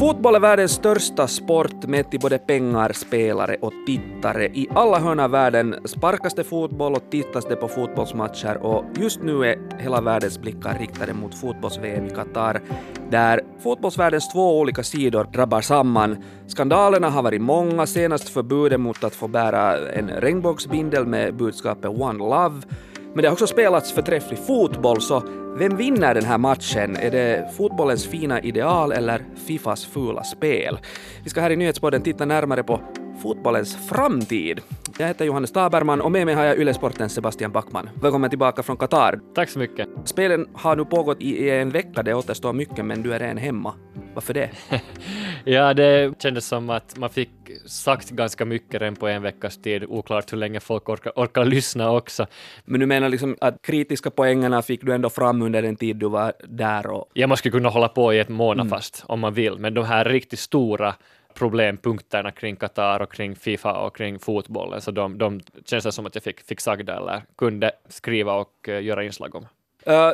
Fotboll är världens största sport mätt i både pengar, spelare och tittare. I alla hörn av världen sparkas det fotboll och tittas det på fotbollsmatcher och just nu är hela världens blickar riktade mot fotbolls-VM i Qatar, där fotbollsvärldens två olika sidor drabbar samman. Skandalerna har varit många, senast förbudet mot att få bära en regnbågsbindel med budskapet One Love, men det har också spelats förträfflig fotboll, så vem vinner den här matchen? Är det fotbollens fina ideal eller Fifas fula spel? Vi ska här i Nyhetspodden titta närmare på fotbollens framtid. Jag heter Johannes Taberman och med mig har jag Ylesportens Sebastian Backman. Välkommen tillbaka från Qatar. Tack så mycket. Spelen har nu pågått i en vecka, det återstår mycket, men du är redan hemma. Varför det? ja, det kändes som att man fick sagt ganska mycket redan på en veckas tid, oklart hur länge folk orkar, orkar lyssna också. Men du menar liksom att kritiska poängerna fick du ändå fram under den tid du var där? Och... Ja, man skulle kunna hålla på i ett månad mm. fast om man vill, men de här riktigt stora problempunkterna kring Qatar och kring Fifa och kring fotbollen, så de, de känns det som att jag fick, fick sagda eller kunde skriva och uh, göra inslag om. Uh,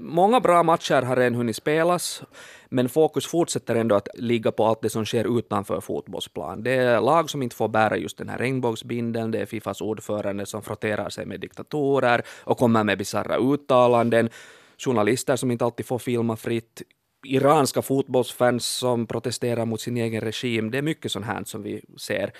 många bra matcher har redan hunnit spelas, men fokus fortsätter ändå att ligga på allt det som sker utanför fotbollsplan. Det är lag som inte får bära just den här regnbågsbindeln, det är Fifas ordförande som frotterar sig med diktatorer och kommer med bisarra uttalanden, journalister som inte alltid får filma fritt, iranska fotbollsfans som protesterar mot sin egen regim. Det är mycket sånt här som vi ser.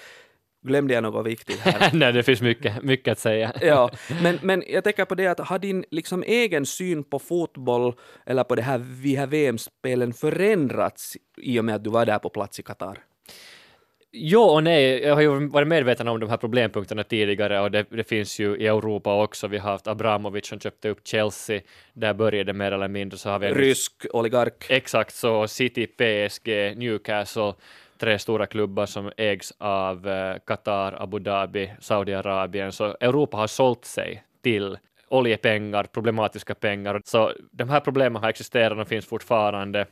Glömde jag något viktigt här? Nej, det finns mycket, mycket att säga. ja, men, men jag tänker på det att har din liksom egen syn på fotboll eller på det här, vi här VM-spelen förändrats i och med att du var där på plats i Qatar? Jo och nej, jag har ju varit medveten om de här problempunkterna tidigare och det, det, finns ju i Europa också. Vi har haft Abramovic som köpte upp Chelsea, där började det mer eller mindre. Så har vi Rysk oligark. Exakt, så City, PSG, Newcastle, tre stora klubbar som ägs av eh, Qatar, Abu Dhabi, Saudiarabien, så Europa har sålt sig till oljepengar, problematiska pengar. Så de här problemen har existerat och finns fortfarande.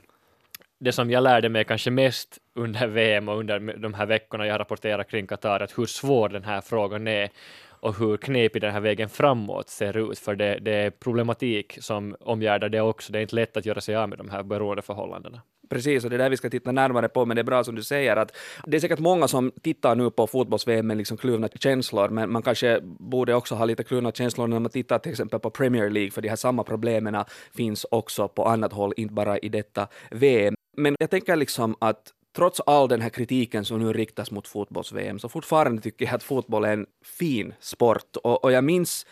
Det som jag lärde mig kanske mest under VM och under de här veckorna jag rapporterat kring Qatar, att hur svår den här frågan är och hur knepig den här vägen framåt ser ut, för det, det är problematik som omgärdar det också. Det är inte lätt att göra sig av med de här beroendeförhållandena. Precis, och det är där vi ska titta närmare på, men det är bra som du säger att det är säkert många som tittar nu på fotbolls-VM med liksom kluvna känslor, men man kanske borde också ha lite kluvna känslor när man tittar till exempel på Premier League, för de här samma problemen finns också på annat håll, inte bara i detta VM. Men jag tänker liksom att trots all den här kritiken som nu riktas mot fotbolls-VM, så fortfarande tycker jag att fotboll är en fin sport. Och, och jag minns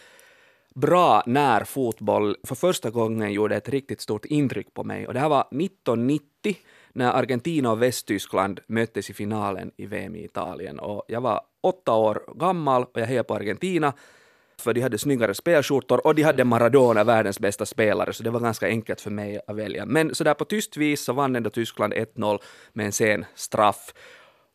bra när fotboll för första gången gjorde ett riktigt stort intryck på mig. Och det här var 1990 när Argentina och Västtyskland möttes i finalen i VM i Italien. Och jag var åtta år gammal och jag hejade på Argentina för de hade snyggare spelskjortor och de hade Maradona, världens bästa spelare, så det var ganska enkelt för mig att välja. Men så där på tyst vis så vann ändå Tyskland 1-0 med en sen straff.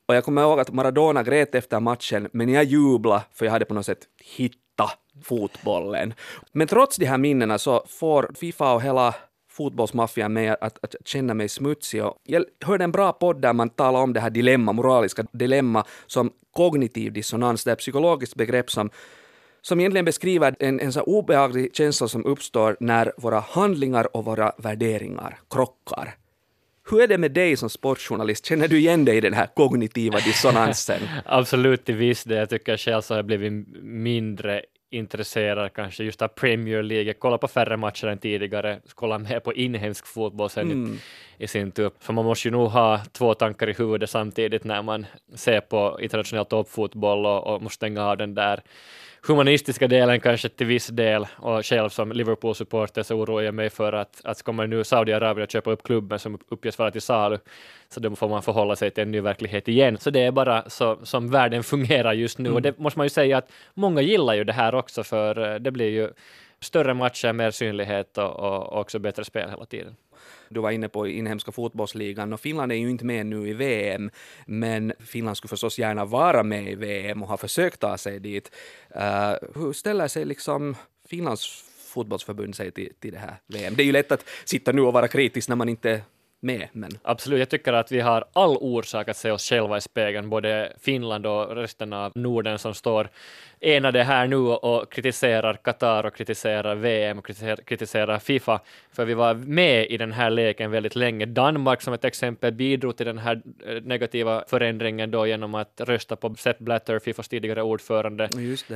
Och jag kommer ihåg att Maradona grät efter matchen, men jag jublade för jag hade på något sätt hittat fotbollen. Men trots de här minnena så får Fifa och hela fotbollsmaffian mig att, att, känna mig smutsig. Och jag hörde en bra podd där man talar om det här dilemma, moraliska dilemma som kognitiv dissonans, det är ett psykologiskt begrepp som som egentligen beskriver en, en så obehaglig känsla som uppstår när våra handlingar och våra värderingar krockar. Hur är det med dig som sportjournalist? Känner du igen dig i den här kognitiva dissonansen? Absolut till viss del. Jag tycker själv så har jag blivit mindre intresserad kanske just av Premier League, kolla på färre matcher än tidigare, kolla mer på inhemsk fotboll sen mm. i, i sin tur. För man måste ju nog ha två tankar i huvudet samtidigt när man ser på internationell toppfotboll och, och måste stänga av den där humanistiska delen kanske till viss del och själv som Liverpool-supporter så oroar jag mig för att, att kommer nu Saudiarabien att köpa upp klubben som uppges vara till salu så då får man förhålla sig till en ny verklighet igen. Så det är bara så som världen fungerar just nu mm. och det måste man ju säga att många gillar ju det här också för eh, det blir ju större matcher, mer synlighet och, och också bättre spel hela tiden. Du var inne på inhemska fotbollsligan och Finland är ju inte med nu i VM, men Finland skulle förstås gärna vara med i VM och har försökt ta sig dit. Uh, hur ställer sig liksom Finlands fotbollsförbund sig till, till det här VM? Det är ju lätt att sitta nu och vara kritisk när man inte med. Men... Absolut, jag tycker att vi har all orsak att se oss själva i spegeln, både Finland och resten av Norden som står enade här nu och kritiserar Qatar och kritiserar VM och kritiserar, kritiserar Fifa, för vi var med i den här leken väldigt länge. Danmark som ett exempel bidrog till den här eh, negativa förändringen då genom att rösta på Sepp Blatter, Fifas tidigare ordförande,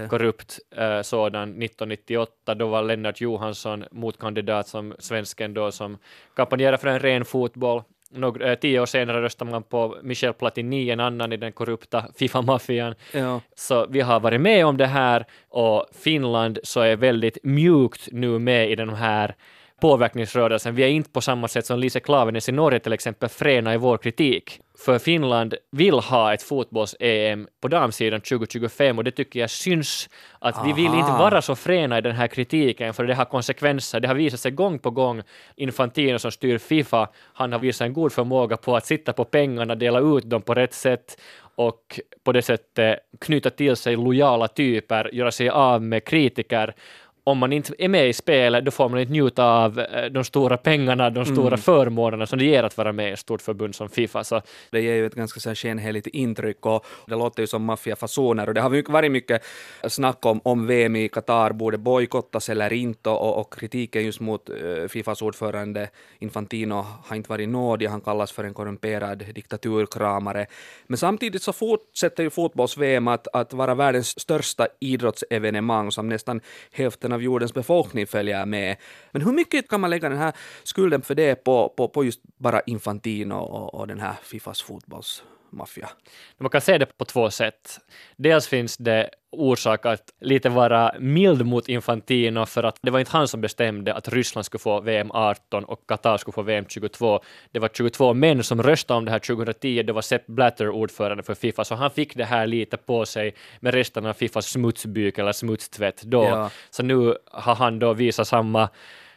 korrupt eh, sådan 1998. Då var Lennart Johansson motkandidat som svensken då som kampanjerade för en ren fotboll några, äh, tio år senare röstade man på Michel Platini, en annan i den korrupta Fifa-maffian. Ja. Så vi har varit med om det här och Finland så är väldigt mjukt nu med i den här påverkningsrörelsen. Vi är inte på samma sätt som Lise Klaveness i Norge till exempel fräna i vår kritik. För Finland vill ha ett fotbolls-EM på damsidan 2025 och det tycker jag syns att Aha. vi vill inte vara så fräna i den här kritiken för det har konsekvenser. Det har visat sig gång på gång. Infantino som styr Fifa, han har visat en god förmåga på att sitta på pengarna, dela ut dem på rätt sätt och på det sättet knyta till sig lojala typer, göra sig av med kritiker om man inte är med i spelet, då får man inte njuta av eh, de stora pengarna, de stora mm. förmånerna som det ger att vara med i ett stort förbund som Fifa. Så. Det ger ju ett ganska så skenheligt intryck och det låter ju som maffiafasoner och det har varit mycket snack om, om VM i Qatar borde bojkottas eller inte och, och kritiken just mot uh, Fifas ordförande Infantino har inte varit nådig, han kallas för en korrumperad diktaturkramare. Men samtidigt så fortsätter ju fotbolls-VM att, att vara världens största idrottsevenemang som nästan hälften av jordens befolkning följer med. Men hur mycket kan man lägga den här skulden för det på, på, på just bara Infantino och, och den här Fifas fotbolls maffia? Man kan se det på två sätt. Dels finns det orsak att lite vara mild mot Infantino för att det var inte han som bestämde att Ryssland skulle få VM 18 och Qatar skulle få VM 22. Det var 22 män som röstade om det här 2010. Det var Sepp Blatter ordförande för Fifa, så han fick det här lite på sig med resten av Fifas smutsbyk eller smutstvätt då. Ja. Så nu har han då visat samma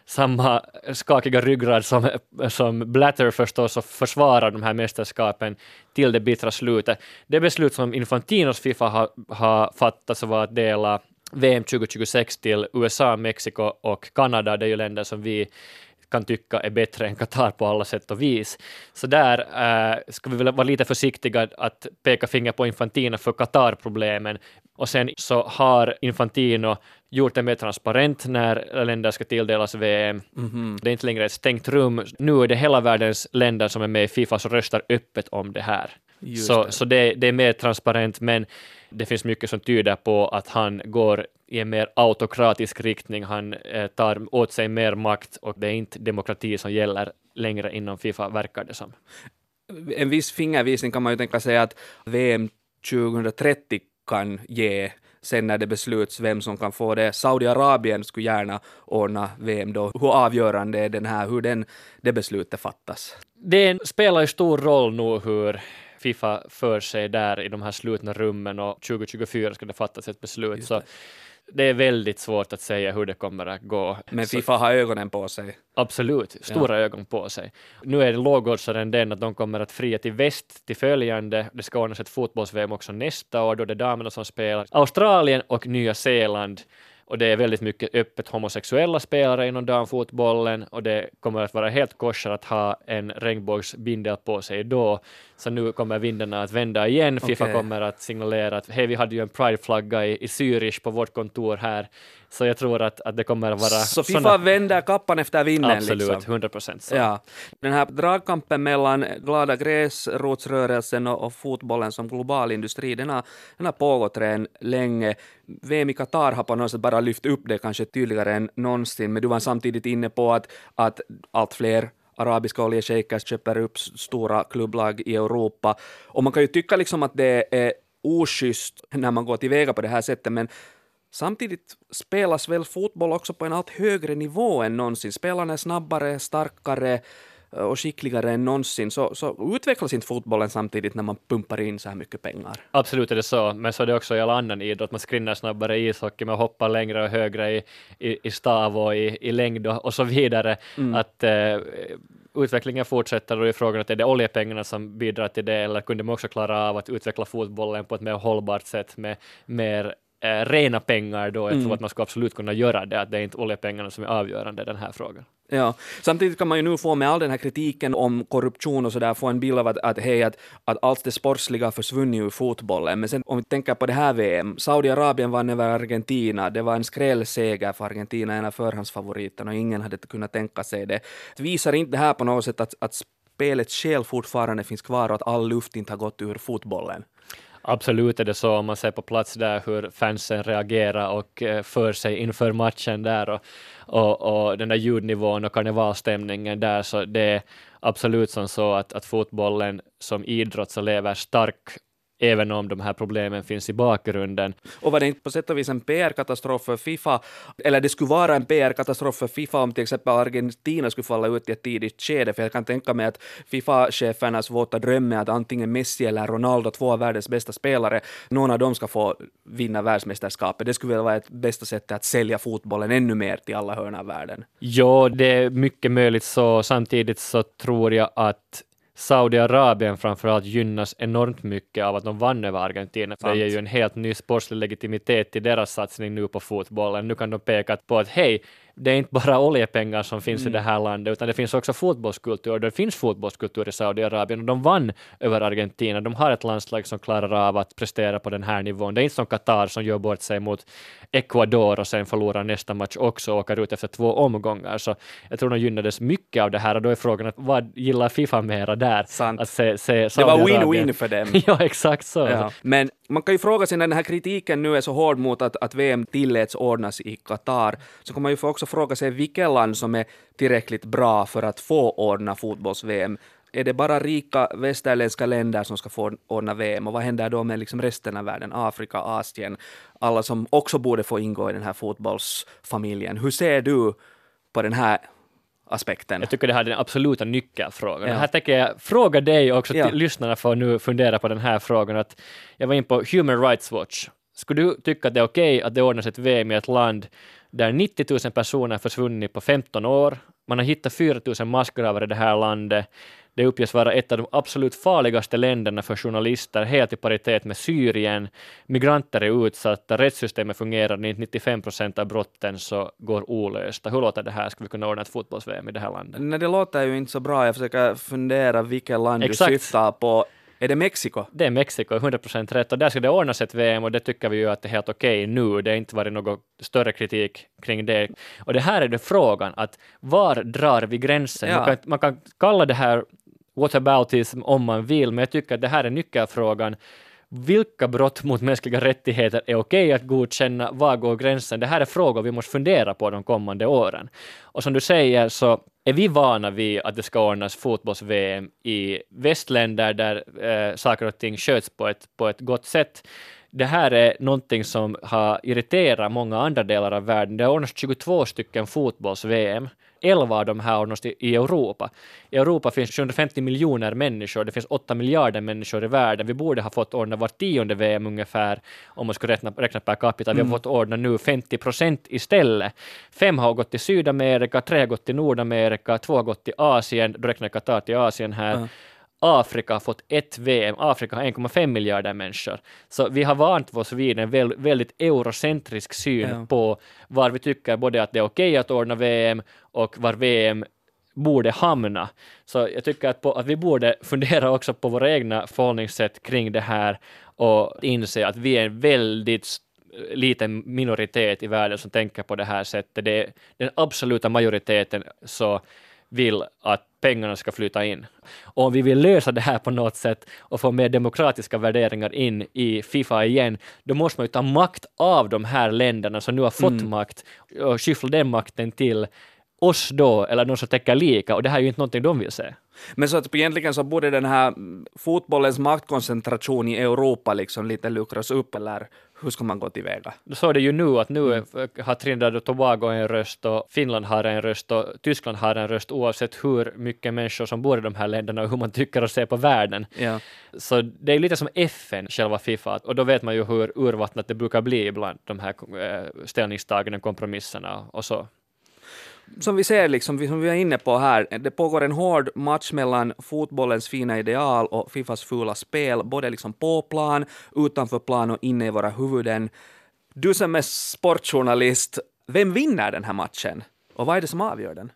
samma skakiga ryggrad som, som Blatter förstås och försvarar de här mästerskapen till det bittra slutet. Det beslut som Infantinos Fifa har, har fattat så var att dela VM 2026 till USA, Mexiko och Kanada. Det är ju länder som vi kan tycka är bättre än Qatar på alla sätt och vis. Så där äh, ska vi väl vara lite försiktiga att peka finger på Infantino för Qatar-problemen. Och sen så har Infantino gjort det mer transparent när länder ska tilldelas VM. Mm -hmm. Det är inte längre ett stängt rum. Nu är det hela världens länder som är med i Fifa som röstar öppet om det här. Just så det, så det, det är mer transparent, men det finns mycket som tyder på att han går i en mer autokratisk riktning. Han eh, tar åt sig mer makt och det är inte demokrati som gäller längre inom Fifa, verkar det som. En viss fingervisning kan man ju tänka sig att VM 2030 kan ge sen när det besluts vem som kan få det. Saudiarabien skulle gärna ordna VM då. Hur avgörande är den här, hur den, det beslutet fattas? Det spelar ju stor roll nu hur Fifa för sig där i de här slutna rummen och 2024 ska det fattas ett beslut. Så det är väldigt svårt att säga hur det kommer att gå. Men Fifa har ögonen på sig. Absolut, stora ja. ögon på sig. Nu är lågoddsaren den att de kommer att fria till väst till följande. Det ska ordnas ett fotbolls-VM också nästa år, då det är damerna som spelar. Australien och Nya Zeeland och det är väldigt mycket öppet homosexuella spelare inom damfotbollen och det kommer att vara helt kosher att ha en regnbågsbindel på sig då. Så nu kommer vindarna att vända igen. Fifa okay. kommer att signalera att hej, vi hade ju en prideflagga i, i Zürich på vårt kontor här så jag tror att, att det kommer att vara... Så Fifa såna... vänder kappan efter vinden? Absolut, liksom. 100 procent. Ja. Den här dragkampen mellan glada gräsrotsrörelsen och, och fotbollen som global industri, den har, den har pågått redan länge. VM i Qatar har på något sätt bara lyft upp det kanske tydligare än någonsin, men du var samtidigt inne på att, att allt fler arabiska oljeshejker köper upp stora klubblag i Europa. Och man kan ju tycka liksom att det är oschysst när man går tillväga på det här sättet, men Samtidigt spelas väl fotboll också på en allt högre nivå än någonsin. Spelarna är snabbare, starkare och skickligare än någonsin, så, så utvecklas inte fotbollen samtidigt när man pumpar in så här mycket pengar. Absolut är det så, men så är det också i all annan idrott. Man skrinnar snabbare i ishockey, man hoppar längre och högre i, i, i stav och i, i längd och, och så vidare. Mm. Att eh, utvecklingen fortsätter och är frågan att är det oljepengarna som bidrar till det eller kunde man också klara av att utveckla fotbollen på ett mer hållbart sätt med mer eh, rena pengar då. Jag mm. tror att man ska absolut kunna göra det, att det är inte oljepengarna som är avgörande i den här frågan. Ja, samtidigt kan man ju nu få med all den här kritiken om korruption och sådär få en bild av att, att, hej, att, att allt det sportsliga försvunnit ur fotbollen. Men sen om vi tänker på det här VM, Saudiarabien vann över Argentina, det var en skrällseger för Argentina, en av förhandsfavoriterna och ingen hade kunnat tänka sig det. det visar inte det här på något sätt att, att spelets själ fortfarande finns kvar och att all luft inte har gått ur fotbollen? Absolut är det så, om man ser på plats där hur fansen reagerar och eh, för sig inför matchen där och, och, och den där ljudnivån och karnevalstämningen där, så det är absolut som så att, att fotbollen som idrott så lever stark även om de här problemen finns i bakgrunden. Och var det inte på sätt och vis en PR-katastrof för Fifa, eller det skulle vara en PR-katastrof för Fifa om till exempel Argentina skulle falla ut i ett tidigt skede, för jag kan tänka mig att Fifa-chefernas våta dröm är att antingen Messi eller Ronaldo, två av världens bästa spelare, någon av dem ska få vinna världsmästerskapet. Det skulle väl vara ett bästa sättet att sälja fotbollen ännu mer till alla hörn av världen. Ja, det är mycket möjligt så. Samtidigt så tror jag att Saudiarabien framförallt gynnas enormt mycket av att de vann över Argentina. Det ger ju en helt ny sportslig legitimitet till deras satsning nu på fotbollen. Nu kan de peka på att hej, det är inte bara oljepengar som finns mm. i det här landet, utan det finns också fotbollskultur. Det finns fotbollskultur i Saudiarabien och de vann över Argentina. De har ett landslag som klarar av att prestera på den här nivån. Det är inte som Qatar som gör bort sig mot Ecuador och sen förlorar nästa match också och åker ut efter två omgångar. Så jag tror de gynnades mycket av det här och då är frågan att vad gillar Fifa mera där? Sant. Att se, se det var win-win för dem. ja, exakt så. Ja. Men man kan ju fråga sig när den här kritiken nu är så hård mot att, att VM tilläts ordnas i Qatar, så kan man ju också fråga sig vilket land som är tillräckligt bra för att få ordna fotbolls-VM. Är det bara rika västerländska länder som ska få ordna VM och vad händer då med liksom resten av världen, Afrika, Asien, alla som också borde få ingå i den här fotbollsfamiljen. Hur ser du på den här aspekten. Jag tycker det här är den absoluta nyckelfrågan. Ja. Här tänker jag fråga dig också, ja. lyssnarna får nu fundera på den här frågan, att jag var in på Human Rights Watch. Skulle du tycka att det är okej okay att det ordnas ett VM i ett land där 90 000 personer försvunnit på 15 år, man har hittat 4 000 massgravar i det här landet, det uppges vara ett av de absolut farligaste länderna för journalister, helt i paritet med Syrien. Migranter är utsatta, rättssystemet fungerar inte, 95 procent av brotten så går olösta. Hur låter det här? Ska vi kunna ordna ett fotbolls-VM i det här landet? Nej, det låter ju inte så bra. Jag försöker fundera vilket land Exakt. du syftar på. Är det Mexiko? Det är Mexiko, 100 procent rätt. Och där ska det ordnas ett VM och det tycker vi ju att det är helt okej okay nu. Det har inte varit någon större kritik kring det. Och det här är det frågan, att var drar vi gränsen? Ja. Man, kan, man kan kalla det här whataboutism om man vill, men jag tycker att det här är nyckelfrågan. Vilka brott mot mänskliga rättigheter är okej att godkänna? Var går gränsen? Det här är frågor vi måste fundera på de kommande åren. Och som du säger så är vi vana vid att det ska ordnas fotbolls-VM i västländer där eh, saker och ting sköts på ett, på ett gott sätt. Det här är någonting som har irriterat många andra delar av världen. Det har ordnats 22 stycken fotbolls-VM 11 av de här ordnas i Europa. I Europa finns 750 miljoner människor, det finns 8 miljarder människor i världen. Vi borde ha fått ordna var tionde VM ungefär, om man skulle räkna, räkna per capita. Vi har mm. fått ordna nu 50 procent istället. Fem har gått till Sydamerika, tre har gått till Nordamerika, två har gått till Asien, då räknar Qatar till Asien här. Mm. Afrika har fått ett VM, Afrika har 1,5 miljarder människor. Så vi har vant oss vid en väldigt eurocentrisk syn ja. på var vi tycker både att det är okej okay att ordna VM och var VM borde hamna. Så jag tycker att, på, att vi borde fundera också på våra egna förhållningssätt kring det här och inse att vi är en väldigt liten minoritet i världen som tänker på det här sättet. Det är den absoluta majoriteten så vill att pengarna ska flyta in. Och om vi vill lösa det här på något sätt och få mer demokratiska värderingar in i Fifa igen, då måste man ju ta makt av de här länderna som nu har fått mm. makt och skyffla den makten till oss då, eller någon som tänker lika, och det här är ju inte någonting de vill se. Men så att egentligen så borde den här fotbollens maktkoncentration i Europa liksom lite luckras upp, eller hur ska man gå tillväga? Så är det ju nu, att nu mm. har Trinidad och Tobago en röst och Finland har en röst och Tyskland har en röst oavsett hur mycket människor som bor i de här länderna och hur man tycker och ser på världen. Ja. Så det är lite som FN, själva Fifa, och då vet man ju hur urvattnat det brukar bli ibland, de här eh, ställningstaganden, kompromisserna och så som vi ser, liksom, som vi är inne på här, det pågår en hård match mellan fotbollens fina ideal och Fifas fula spel, både liksom på plan, utanför plan och inne i våra huvuden. Du som är sportjournalist, vem vinner den här matchen? Och vad är det som avgör den?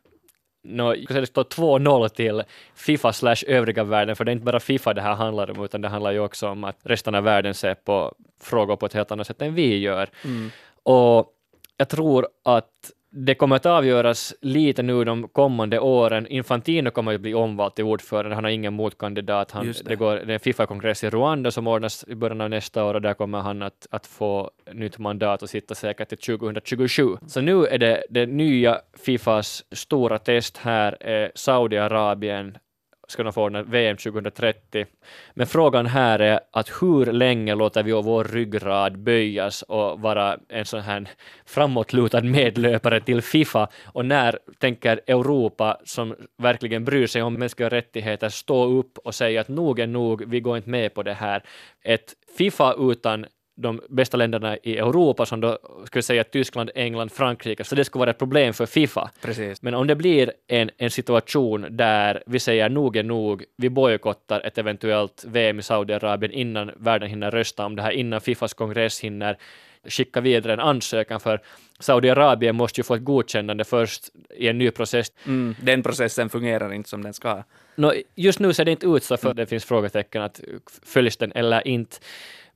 no, det står 2-0 till Fifa slash övriga världen, för det är inte bara Fifa det här handlar om, utan det handlar ju också om att resten av världen ser på frågor på ett helt annat sätt än vi gör. Mm. Och jag tror att det kommer att avgöras lite nu de kommande åren. Infantino kommer att bli omvald till ordförande, han har ingen motkandidat. Han, det. det. går, det är en Fifa-kongress i Rwanda som ordnas i början av nästa år och där kommer han att, att få nytt mandat och sitta säkert till 2027. Så nu är det det nya Fifas stora test här, är Saudiarabien ska de få ordna VM 2030. Men frågan här är att hur länge låter vi vår ryggrad böjas och vara en sån här framåtlutad medlöpare till Fifa och när tänker Europa som verkligen bryr sig om mänskliga rättigheter stå upp och säga att nog är nog, vi går inte med på det här. Ett Fifa utan de bästa länderna i Europa, som då skulle säga Tyskland, England, Frankrike, så det skulle vara ett problem för Fifa. Precis. Men om det blir en, en situation där vi säger nog är nog, vi bojkottar ett eventuellt VM i Saudiarabien innan världen hinner rösta om det här, innan Fifas kongress hinner skicka vidare en ansökan, för Saudiarabien måste ju få ett godkännande först i en ny process. Mm, den processen fungerar inte som den ska. Nå, just nu ser det inte ut så, för det finns frågetecken att följs den eller inte.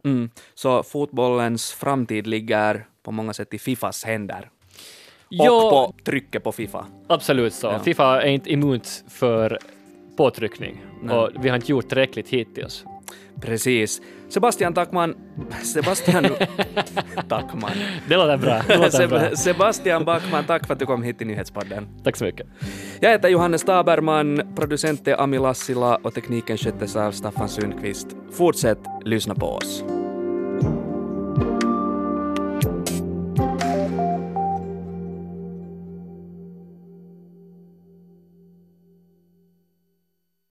Mm. Så fotbollens framtid ligger på många sätt i Fifas händer. Och på trycket på Fifa. Absolut så. Ja. Fifa är inte immunt för påtryckning Nej. och vi har inte gjort tillräckligt hittills. Precis. Sebastian Tackman... Sebastian... Tackman. Det låter bra. Det låter bra. Seb- Sebastian Backman, tack för att du kom hit till Nyhetspodden. Tack så mycket. Jag heter Johannes Taberman, producent är Ami Lassila och tekniken sköttes av Staffan Sundqvist. Fortsätt lyssna på oss.